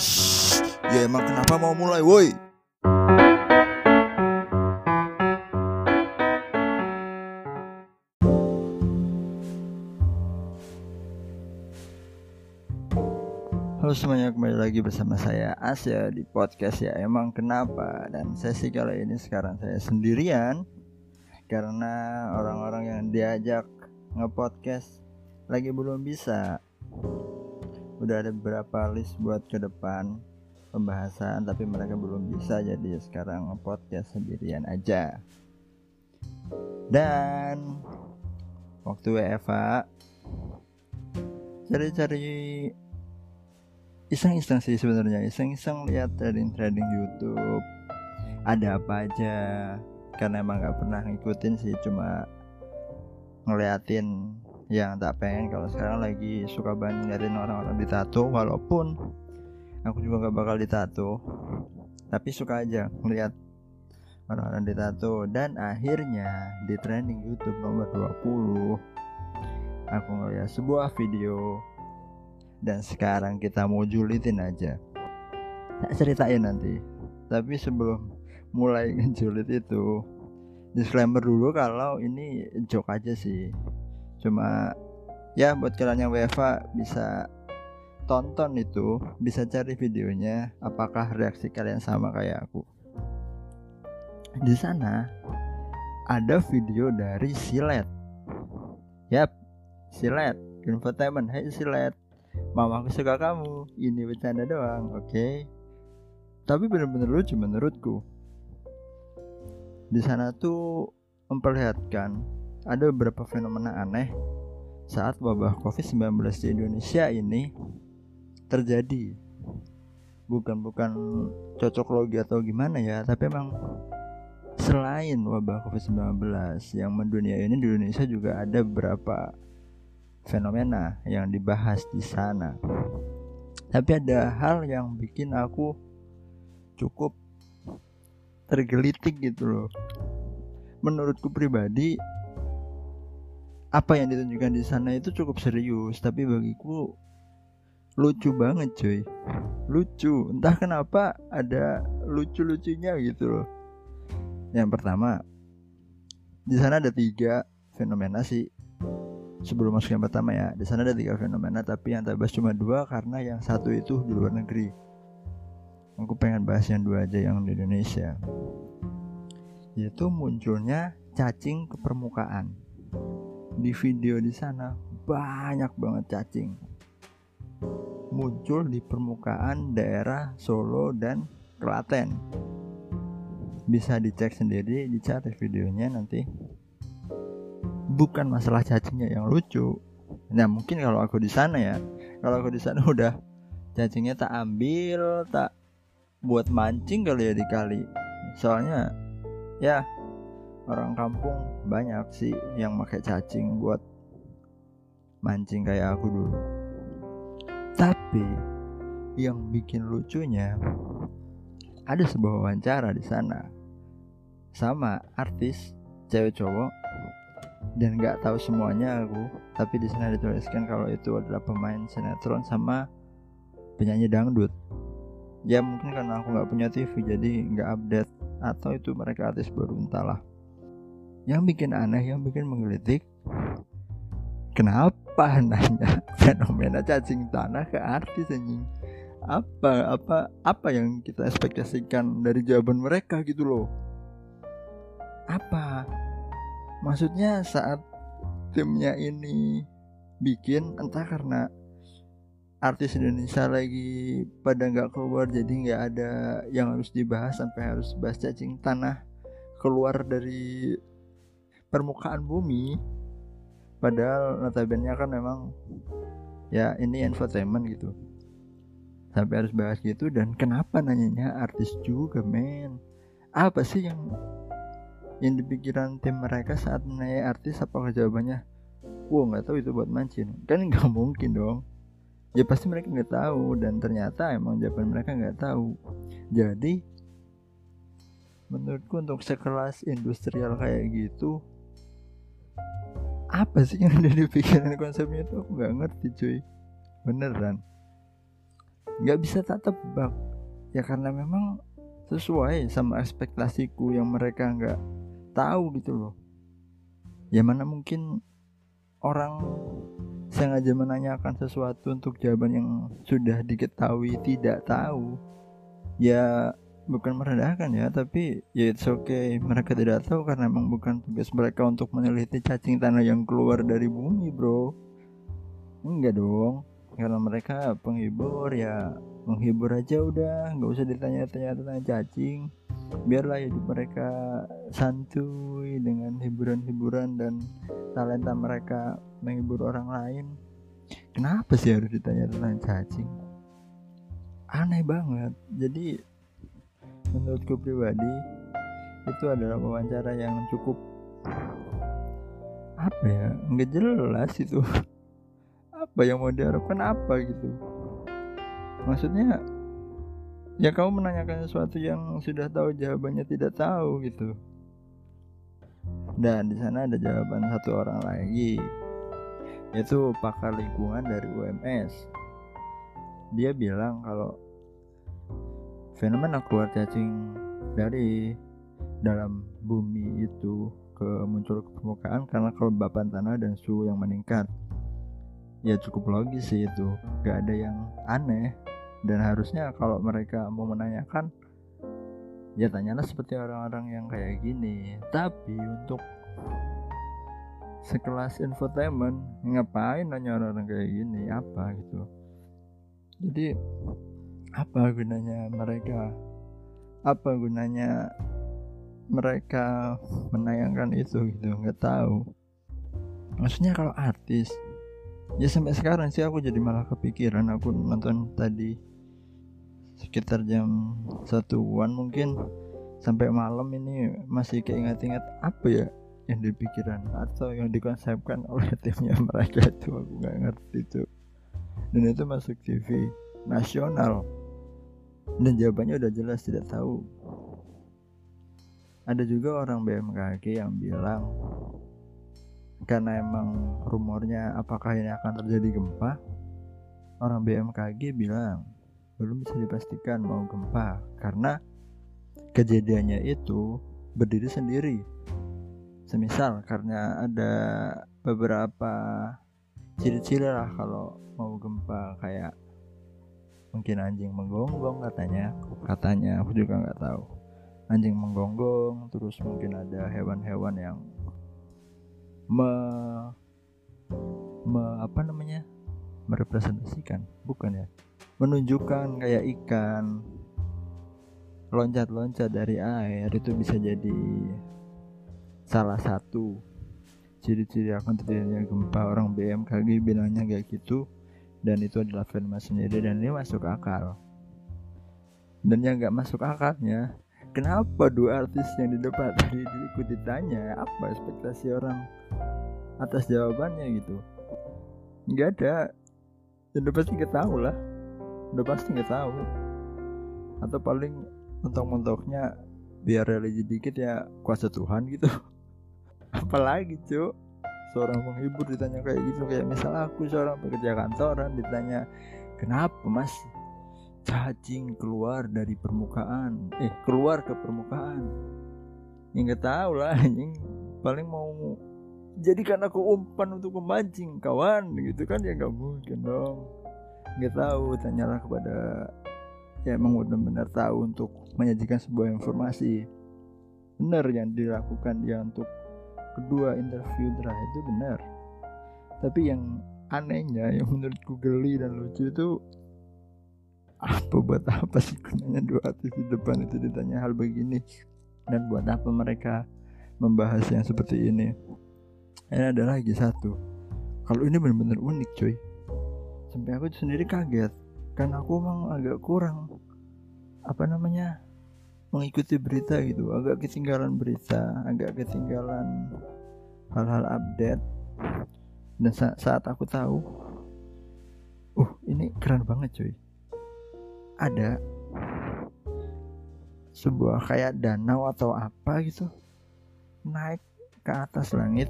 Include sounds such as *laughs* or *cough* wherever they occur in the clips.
Ya emang kenapa mau mulai woi? Halo semuanya kembali lagi bersama saya Asya di podcast ya emang kenapa? Dan sesi kali ini sekarang saya sendirian karena orang-orang yang diajak ngepodcast lagi belum bisa udah ada beberapa list buat ke depan pembahasan tapi mereka belum bisa jadi sekarang ngepodcast sendirian aja. Dan waktu WFA cari-cari iseng-iseng sih sebenarnya iseng-iseng lihat trading-trading YouTube. Ada apa aja? Karena emang nggak pernah ngikutin sih cuma ngeliatin yang tak pengen kalau sekarang lagi suka banget ngeliatin orang-orang ditato walaupun aku juga nggak bakal ditato tapi suka aja ngeliat orang-orang ditato dan akhirnya di trending YouTube nomor 20 aku ngeliat sebuah video. Dan sekarang kita mau julitin aja. Tak ceritain nanti. Tapi sebelum mulai ngejulit itu disclaimer dulu kalau ini joke aja sih cuma ya buat kalian yang WFA bisa tonton itu bisa cari videonya apakah reaksi kalian sama kayak aku. Di sana ada video dari Silet. Yap Silet infotainment. Hey Silet Mama aku suka kamu. Ini bercanda doang oke? Okay? tapi bener-bener lucu menurutku. Di sana tuh memperlihatkan ada beberapa fenomena aneh saat wabah COVID-19 di Indonesia ini terjadi bukan bukan cocok logi atau gimana ya tapi emang selain wabah COVID-19 yang mendunia ini di Indonesia juga ada beberapa fenomena yang dibahas di sana. Tapi ada hal yang bikin aku cukup tergelitik gitu loh. Menurutku pribadi apa yang ditunjukkan di sana itu cukup serius, tapi bagiku lucu banget cuy. Lucu, entah kenapa ada lucu-lucunya gitu loh. Yang pertama, di sana ada tiga fenomena sih. Sebelum masuk yang pertama ya di sana ada tiga fenomena tapi yang terbahas cuma dua karena yang satu itu di luar negeri. Aku pengen bahas yang dua aja yang di Indonesia. Yaitu munculnya cacing ke permukaan di video di sana banyak banget cacing. Muncul di permukaan daerah Solo dan Klaten. Bisa dicek sendiri dicari videonya nanti. Bukan masalah cacingnya yang lucu. Nah mungkin kalau aku di sana ya kalau aku di sana *laughs* udah cacingnya tak ambil tak buat mancing kali ya di kali soalnya ya orang kampung banyak sih yang pakai cacing buat mancing kayak aku dulu. Tapi yang bikin lucunya ada sebuah wawancara di sana sama artis cewek cowok. Dan nggak tahu semuanya aku tapi di sana dituliskan kalau itu adalah pemain sinetron sama penyanyi dangdut. Ya mungkin karena aku nggak punya TV jadi nggak update atau itu mereka artis baru entahlah yang bikin aneh yang bikin menggelitik kenapa nanya *laughs* fenomena cacing tanah ke artis anjing? Apa apa apa yang kita ekspektasikan dari jawaban mereka gitu loh? Apa? Maksudnya saat timnya ini bikin entah karena artis Indonesia lagi pada nggak keluar jadi nggak ada yang harus dibahas sampai harus bahas cacing tanah keluar dari permukaan bumi. Padahal notabene kan memang ya ini infotainment gitu. Sampai harus bahas gitu dan kenapa nanyanya artis juga men? Apa sih yang yang dipikiran tim mereka saat menanya artis? Apakah jawabannya wow nggak tahu itu buat mancing. Kan *laughs* nggak mungkin dong. Ya pasti mereka nggak tahu dan ternyata emang jawaban mereka nggak tahu. Jadi menurutku untuk sekelas industrial kayak gitu apa sih yang ada di pikiran konsepnya itu aku nggak ngerti cuy. Beneran. Nggak bisa tak tebak. Ya karena memang sesuai sama ekspektasiku yang mereka nggak tahu gitu loh. Ya mana mungkin orang sengaja menanyakan sesuatu untuk jawaban yang sudah diketahui tidak tahu. Ya bukan merendahkan ya tapi ya it's okay. Mereka tidak tahu karena memang bukan tugas mereka untuk meneliti cacing tanah yang keluar dari bumi bro. Enggak dong. Karena mereka penghibur ya menghibur aja udah. Nggak usah ditanya-tanya tentang cacing. Biarlah hidup mereka santuy dengan hiburan-hiburan dan talenta mereka menghibur orang lain. Kenapa sih harus ditanya tentang cacing? Aneh banget. Jadi menurutku pribadi itu adalah wawancara yang cukup apa ya nggak jelas itu. *laughs* Apa yang mau diharapkan apa gitu. Maksudnya ya kamu menanyakan sesuatu yang sudah tahu jawabannya tidak tahu gitu. Dan di sana ada jawaban satu orang lagi yaitu pakar lingkungan dari UMS dia bilang kalau fenomena keluar cacing dari dalam bumi itu ke muncul ke permukaan karena kelembapan tanah dan suhu yang meningkat. Ya cukup logis sih itu. Gak ada yang aneh. Dan harusnya kalau mereka mau menanyakan ya tanyalah seperti orang-orang yang kayak gini. Tapi untuk sekelas infotainment ngapain nanya orang-orang kayak gini? Apa gitu? Jadi apa gunanya mereka? Apa gunanya mereka menayangkan itu gitu? Nggak tahu. Maksudnya kalau artis ya sampai sekarang sih aku jadi malah kepikiran aku nonton tadi sekitar jam satuan mungkin sampai malam ini masih keinget-inget apa ya yang dipikiran atau yang dikonsepkan oleh *laughs* timnya mereka itu. Aku nggak ngerti itu. Dan itu masuk TV nasional dan jawabannya udah jelas tidak tahu. Ada juga orang BMKG yang bilang karena emang rumornya apakah ini akan terjadi gempa? Orang BMKG bilang belum bisa dipastikan mau gempa karena kejadiannya itu berdiri sendiri. Semisal karena ada beberapa ciri-ciri lah kalau mau gempa kayak mungkin anjing menggonggong katanya katanya aku juga nggak tahu. Anjing menggonggong terus mungkin ada hewan-hewan yang me, me apa namanya merepresentasikan. Bukan ya? Menunjukkan kayak ikan. Loncat-loncat dari air itu bisa jadi salah satu ciri-ciri akan terjadinya gempa. Orang BMKG bilangnya kayak gitu dan itu adalah fenomena sendiri dan ini masuk akal. Dan yang nggak masuk akalnya kenapa dua artis yang di depan *laughs* tadi ikut ditanya apa ekspektasi orang atas jawabannya? gitu. Nggak ada. Dan udah pasti nggak tahu lah. Udah pasti nggak tahu. Atau paling mentok-mentoknya biar religi dikit ya kuasa Tuhan gitu. *laughs* Apalagi cuk seorang penghibur ditanya kayak gitu kayak misal aku seorang pekerja kantoran ditanya kenapa mas cacing keluar dari permukaan? Eh keluar ke permukaan. Ya nggak tahu lah anjing. Paling mau jadikan aku umpan untuk memancing kawan gitu kan? Ya nggak mungkin dong. Nggak tahu tanyalah kepada ya emang benar-benar tahu untuk menyajikan sebuah informasi. Benar yang dilakukan dia untuk kedua interview terakhir itu benar. Tapi yang anehnya yang menurutku geli dan lucu itu apa buat apa sih gunanya dua artis di depan itu ditanya hal begini? Dan buat apa mereka membahas yang seperti ini? Ini ada lagi satu. Kalau ini benar-benar unik cuy. Sampai aku sendiri kaget. Kan aku emang agak kurang apa namanya mengikuti berita gitu. Agak ketinggalan berita agak ketinggalan hal-hal update. Dan sa saat aku tahu uh ini keren banget cuy. Ada sebuah kayak danau atau apa gitu naik ke atas langit.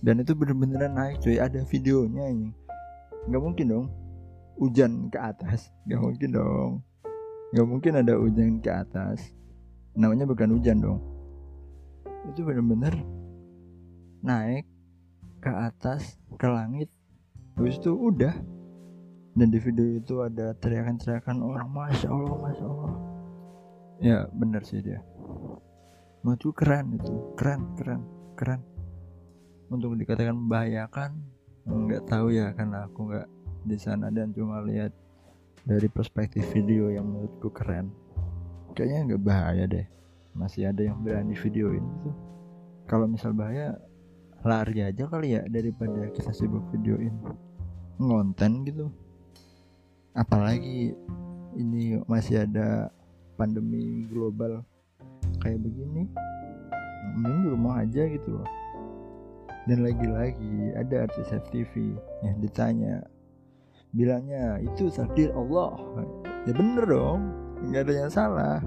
Dan itu bener-bener naik cuy. Ada videonya ini. Nggak mungkin dong. Hujan ke atas. Nggak mungkin dong nggak mungkin ada hujan ke atas. Namanya bukan hujan dong. Itu bener-bener naik ke atas ke langit. Habis itu udah. Dan di video itu ada teriakan-teriakan orang masya allah masya allah. Ya bener sih dia. Menurutku keren itu. Keren keren keren. Untuk dikatakan membahayakan nggak tahu ya karena aku nggak di sana dan cuma lihat dari perspektif video yang menurutku keren. Kayaknya nggak bahaya deh. Masih ada yang berani videoin. Itu kalau misal bahaya lari aja kali ya daripada kita sibuk videoin ngonten gitu. Apalagi ini masih ada pandemi global kayak begini mending di rumah aja gitu loh. Dan lagi-lagi ada artis FTV yang ditanya bilangnya itu takdir Allah. Ya bener dong nggak ada yang salah.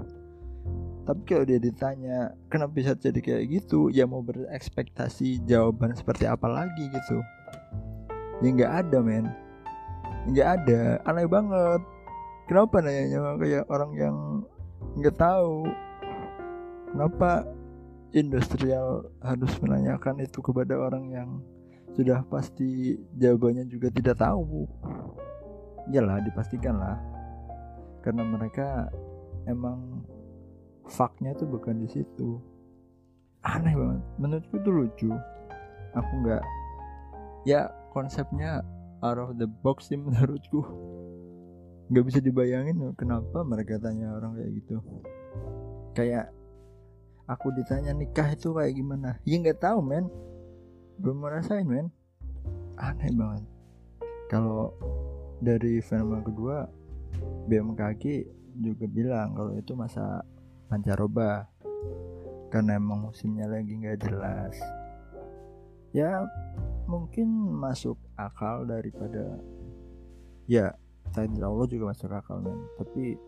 Tapi kalau dia ditanya kenapa bisa jadi kayak gitu? Ya mau berekspektasi jawaban seperti apa lagi gitu. Ya nggak ada men. Nggak ada. Aneh banget. Kenapa nanya kayak orang yang nggak tahu? Kenapa industrial harus menanyakan itu kepada orang yang sudah pasti jawabannya juga tidak tahu iyalah dipastikan lah. Karena mereka emang faknya tuh bukan di situ. Aneh banget. Menurutku itu lucu. Aku nggak ya konsepnya out of the box sih menurutku. Nggak bisa dibayangin kenapa mereka tanya orang kayak gitu. Kayak aku ditanya nikah itu kayak gimana? Ya nggak tahu men belum merasain men. Aneh banget. Kalau dari fenomena kedua BMKG juga bilang kalau itu masa pancaroba. Karena emang musimnya lagi nggak jelas. Ya mungkin masuk akal daripada ya takdir Allah juga masuk akal men. Tapi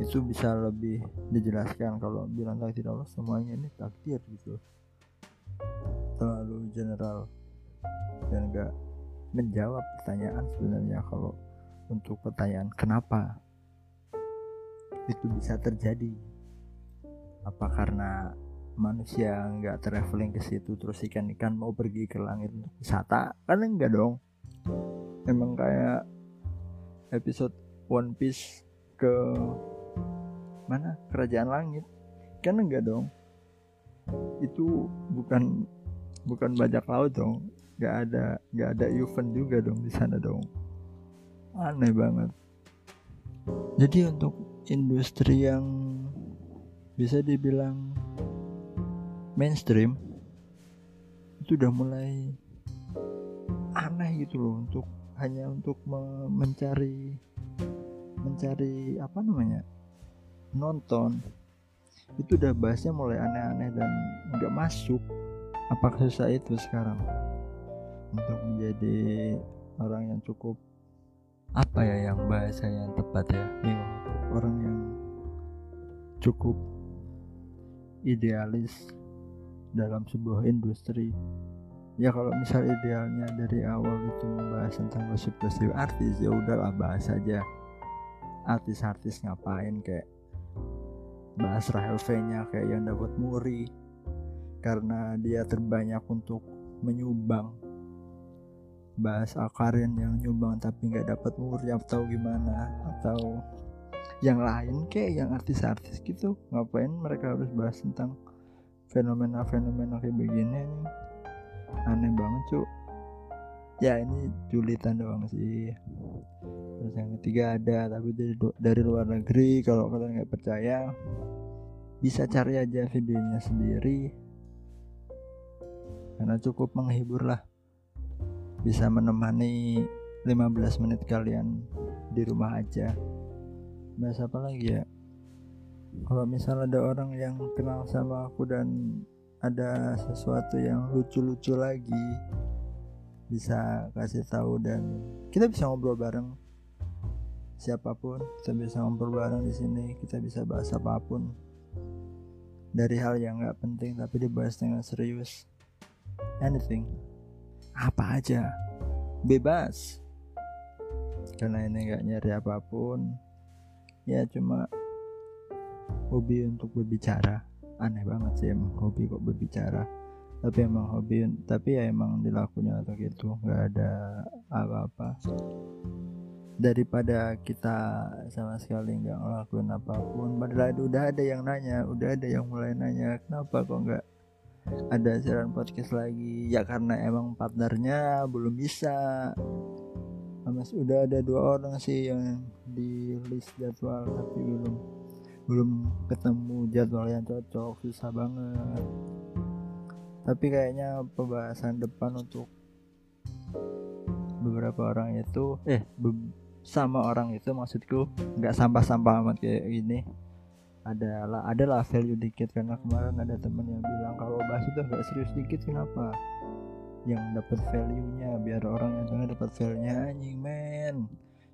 itu bisa lebih dijelaskan kalau bilang takdir Allah semuanya ini takdir gitu terlalu general dan gak menjawab pertanyaan sebenarnya kalau untuk pertanyaan kenapa itu bisa terjadi. Apa karena manusia nggak traveling ke situ terus ikan-ikan mau pergi ke langit untuk wisata? Kan enggak dong. Emang kayak episode One Piece ke mana? Kerajaan langit. Kan enggak dong. Itu bukan bukan bajak laut dong. Nggak ada nggak ada event juga dong di sana dong. Aneh banget. Jadi untuk industri yang bisa dibilang mainstream itu udah mulai aneh gitu loh untuk hanya untuk mencari mencari apa namanya nonton. Itu udah bahasnya mulai aneh-aneh dan nggak masuk apakah susah itu sekarang? Untuk menjadi orang yang cukup apa ya yang bahasa yang tepat ya? Bingung orang yang cukup idealis dalam sebuah industri. Ya kalau misal idealnya dari awal itu membahas tentang gosip-gosip artis ya udahlah bahas aja. Artis-artis ngapain kayak bahas Rahel V nya kayak yang dapat muri karena dia terbanyak untuk menyumbang. Bahas Akarin yang nyumbang tapi nggak dapat muri atau gimana? Atau yang lain kayak yang artis-artis gitu. Ngapain mereka harus bahas tentang fenomena-fenomena kayak begini nih? Aneh banget cuk. Ya ini julitan doang sih. Terus yang ketiga ada tapi dari dari luar negeri. Kalau kalian nggak percaya bisa cari aja videonya sendiri karena cukup menghibur lah bisa menemani 15 menit kalian di rumah aja. Bahas apa lagi ya? Kalau misal ada orang yang kenal sama aku dan ada sesuatu yang lucu-lucu lagi bisa kasih tahu dan kita bisa ngobrol bareng. Siapa pun kita bisa ngobrol bareng di sini kita bisa bahas apa pun. Dari hal yang nggak penting tapi dibahas dengan serius anything. Apa aja. Bebas. Karena ini nggak nyari apa pun. Ya cuma hobi untuk berbicara. Aneh banget sih emang hobi kok berbicara. Tapi emang hobi tapi ya emang dilakunya atau gitu. Nggak ada apa-apa. Daripada kita sama sekali nggak ngelakuin apa pun. Padahal udah ada yang nanya udah ada yang mulai nanya kenapa kok nggak ada siaran podcast lagi. Ya karena emang partnernya belum bisa. Mas udah ada dua orang sih yang di list jadwal tapi belum belum ketemu. Jadwal yang cocok susah banget. Tapi kayaknya pembahasan depan untuk beberapa orang itu eh. sama orang itu maksudku nggak sampah-sampah amat kayak gini adalah adalah value dikit. Karena kemarin ada temen yang bilang kalau bahas itu agak serius dikit kenapa? Yang dapat value-nya biar orang yang dengar dapat value-nya. Anjing men.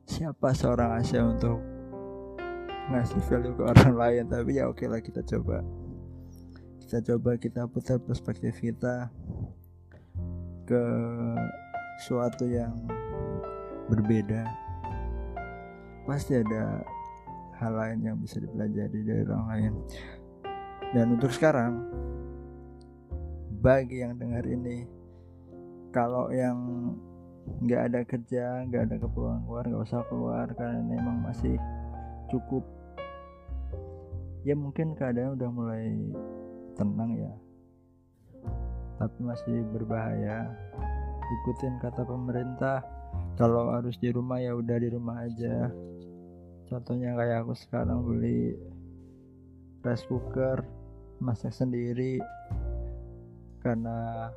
Siapa seorang Asia untuk ngasih value ke orang *laughs* lain? Tapi ya oke lah kita coba. Kita coba kita putar perspektif kita ke suatu yang berbeda. Pasti ada hal lain yang bisa dipelajari dari orang lain. Dan untuk sekarang bagi yang dengar ini kalau yang nggak ada kerja nggak ada keperluan keluar nggak usah keluar karena memang masih cukup ya mungkin keadaan udah mulai tenang ya. Tapi masih berbahaya. Ikutin kata pemerintah kalau harus di rumah ya udah di rumah aja contohnya kayak aku sekarang beli rice cooker masak sendiri. Karena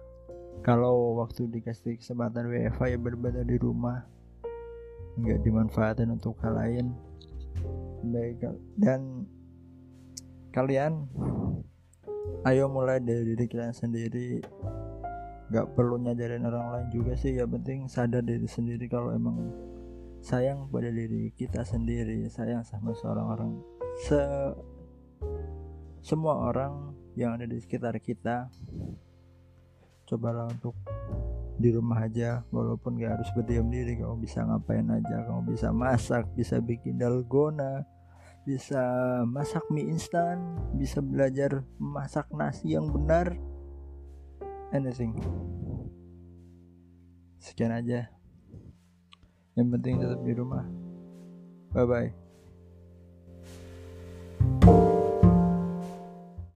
kalau waktu dikasih kesempatan WFA ya berbeda di rumah nggak dimanfaatin untuk hal lain. Baik dan kalian ayo mulai dari diri kalian sendiri. Nggak perlu nyajarin orang lain juga sih ya penting sadar diri sendiri kalau emang sayang pada diri kita sendiri sayang sama seorang orang se semua orang yang ada di sekitar kita cobalah untuk di rumah aja walaupun gak harus berdiam diri. Kamu bisa ngapain aja kamu bisa masak bisa bikin dalgona bisa masak mie instan bisa belajar masak nasi yang benar. Anything. Sekian aja yang penting tetap di rumah. Bye bye